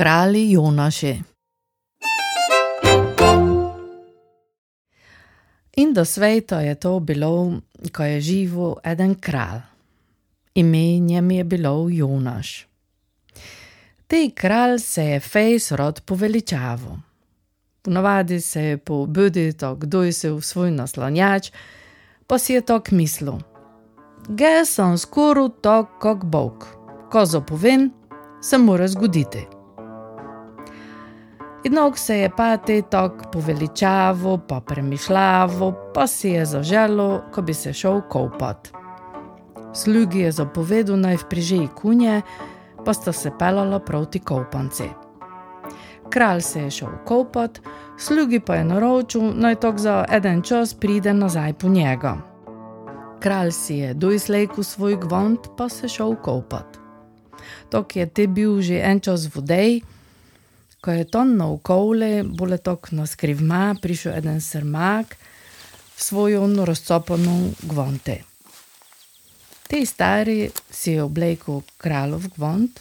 krali Jonaši. In do sveta je to bilo, ko je živel eden kralj. Ime njem je bilo Jonaš. Tej kralj se je fejs rod poveličaval. Ponavadi se je po budi to, kdo je se v svoj naslonjač, pa si je to mislil. Ge sem skoro to, kot Bog. Ko zapovem, se mora zgoditi. Inog se je pa te tok poveličavo, pa premišljavo, pa si je zaželo, ko bi se šel kopat. Slugi je zapovedal naj vprižeji kunje, pa sta se pelala proti kopanci. Kralj se je šel kopat, slugi pa je naročil, naj tok za en čas pride nazaj po njega. Kralj si je dojslejku svoj gvant, pa se šel kopat. Tok je te bil že en čas vodej, ko je to na okolje, bole tok na skrivma, prišel en srmak, svojo razcopano gvante. Tej stari si je oblekel kralov gvant,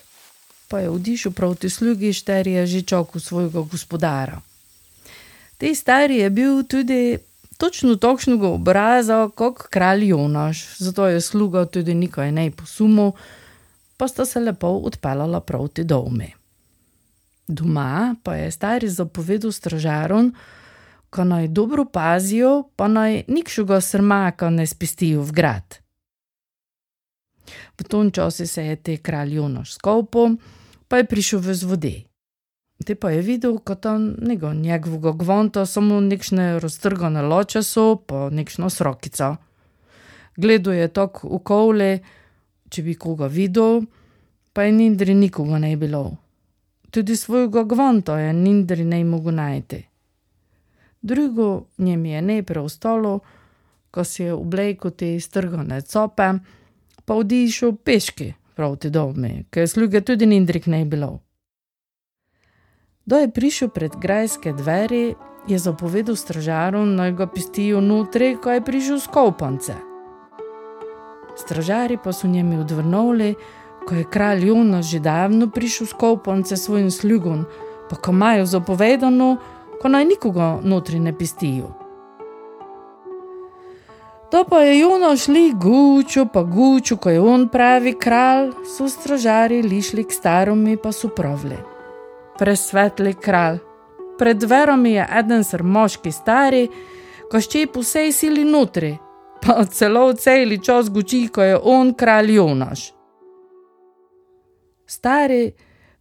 pa je odišel proti slugi, že čokal svojega gospodara. Tej stari je bil tudi točno takšnega obraza, kot kralj Jonaš, zato je sluga tudi nekaj ne posumil, pa sta se lepo odpeljala proti domu. Doma pa je stari zapovedal stražarom, ko naj dobro pazijo, pa naj nikšuga srmaka ne spistijo v grad. V tom času se je te kralj Jonaš skopil, pa je prišel v zvode. Te pa je videl, kot tam njegov njegovega gvonta, samo nekšne raztrgane loče so, pa nekšno srokico. Gledal je tok v kovle, če bi koga videl, pa je nindri nikoga ne bilo. Tudi svojega gvonta je nindri ne mogel najti. Drugo njem je ne preostalo, ko si je oblekel te strgane cope, pa odišel peški proti domu, ker sluge tudi nindrik ne bilo. Do je prišel pred grajske dveri, je zapovedal stražarom, naj ga pistijo notri, ko je prišel skopance. Stražari pa so njemi odvrnili, ko je kralj Jonas že davno prišel skopance svojim slugom, pa ko imajo zapovedano, ko naj nikoga notri ne pistijo. To pa je Juno šli gučo, pa gučo, ko je on pravi kralj, so stražari lišli k staromi, pa so pravili. Presvetli kralj, pred veromi je eden sr moški stari, ko šče po vsej sili notri, pa celo celi čas guči, ko je on kralj Jonaš. Stari,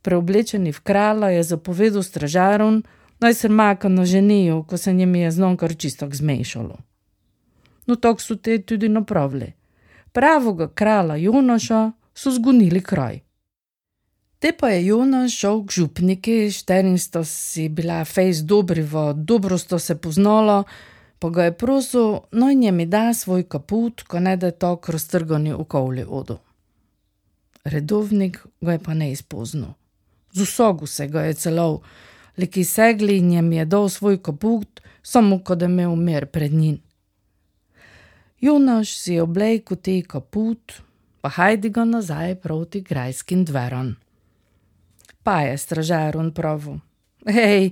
preoblečeni v kralja, je zapovedal stražarom, naj se maka na ženijo, ko se njim je znonkar čisto zmešalo no tako so te tudi napravili. Pravega kralja Jonaša so zgonili kraj. Te pa je Jonaš šel k župniki, šterin sta si bila fejs dobri, v dobro sta se poznala, pa ga je prosil, naj njemi da svoj kaput, ko ne da to raztrgani okolje odo. Redovnik ga je pa ne izpoznal. Z usogu se ga je celo, liki segli in njem je dal svoj kaput, samo ko da imel mir pred njim. Jonaš si je oblekel te kaput, pa hajdi ga nazaj proti grajskim dverom. Pa je stražar on pravu: Hej,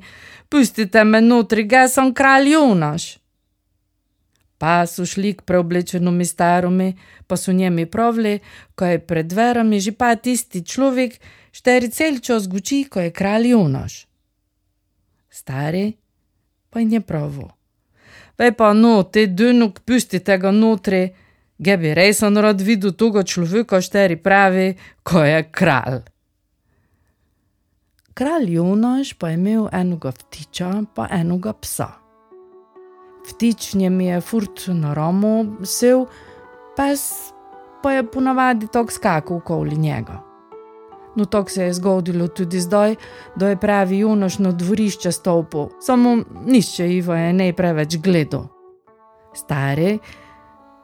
pustite me notri, ga sem kralj Jonaš. Pa so šli k preoblečenemu starumi, pa so njemi pravili, ko je pred dverami že pa tisti človek, šteri cel čas guči, ko je kralj Jonaš. Stari pa je pravu. Vej pa no, te dunuk pustite ga notri, ge bi res on rad videl toga človeka, šteri pravi, ko je kralj. Kralj Jonaš pa je imel enega ptiča, pa enega psa. Ptič njem je furt na romu sil, pes pa je ponavadi tok skakal okoli njega. No, tako se je zgodilo tudi zdaj, da je pravi Jonoš na dvorišče stopil, samo nišče Ivo je ne preveč gledal. Stari,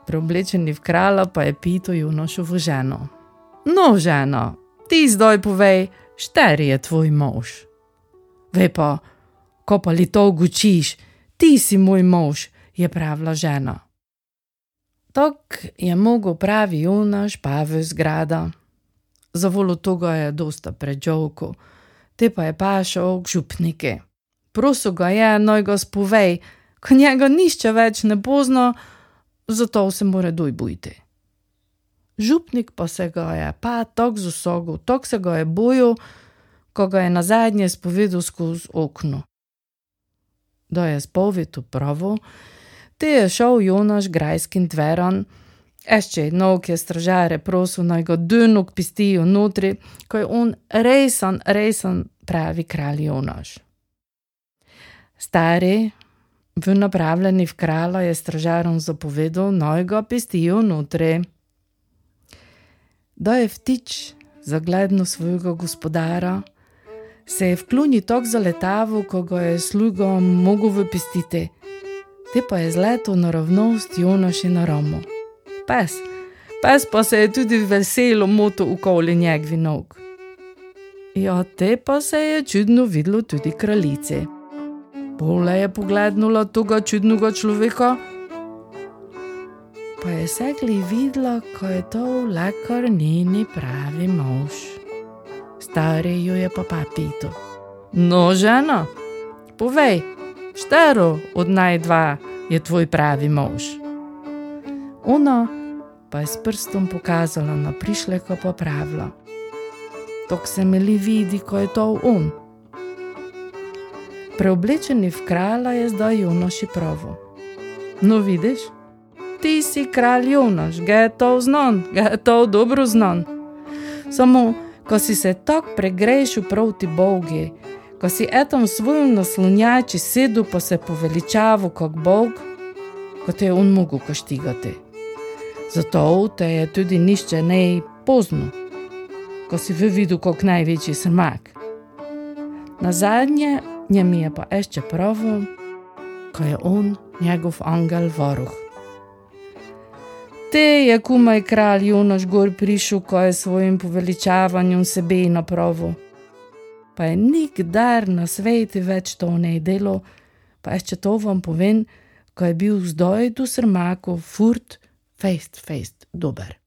preoblečeni v kralja, pa je pito Jonošovo ženo. No, ženo, ti zdaj povej, šteri je tvoj mož. Ve pa, ko pa li to gučiš, ti si moj mož, je pravila žena. Tok je mogel pravi Jonaš pa v zgrada. Za volo toga je dosta pređovko. te pa je pašel k župniki. Prosil ga je, noj ga spovej, ko njega nišče več ne pozna, zato se mora doj bojiti. Župnik pa se ga je pa tako zasogel, tako se ga je bojil, ko ga je na zadnje spovedal skozi okno. Da je spovedal pravo, te je šel Jonaš grajskim dveran, Ešče, nog je stražare prosil, naj ga dunuk pistijo notri, ko je on rejsan, rejsan, pravi kralj Jonaš. Stari, v napravljeni v krala je stražarom zapovedal, naj ga pistijo notri. Da je vtič zagledno svojega gospodara, se je v kluni tok zaletavo, ko ga je slugo mogel vypistiti, te pa je zleto naravnost Jonaš in na Romo pes. Pes pa se je tudi veselo moto okoli njegovi nog. Ja, te pa se je čudno videlo tudi kraljici. Pole je pogledala tega čudnega človeka, pa je segli videla, ko je to lekar njeni pravi mož. Stari jo je pa papito. No, žena, povej, štero od naj dva je tvoj pravi mož. Ona pa je s prstom pokazala na prišleka pa pravila. Tok se mi li vidi, ko je to on. Preoblečeni v kralja je zdaj Jonaš pravo. No, vidiš, ti si kralj Jonaš, ga je to znan, ga je to dobro znan. Samo, ko si se tako pregrešil proti Bogi, ko si etom svojim naslonjači sedel pa se poveličavu kot Bog, kot je on mogel kaštigati. Zato te je tudi nišče ne pozno, ko si v vidu kot največji srmak. Na zadnje njemi je pa ešte pravo, ko je on njegov angel varuh. Te je kumaj kralj Jonaš gor prišel, ko je svojim poveličavanjem sebe napravo. Pa je nikdar na sveti več to ne delo, pa ešte to vam povem, ko je bil zdaj tu srmako furt, fejst, fejst dober.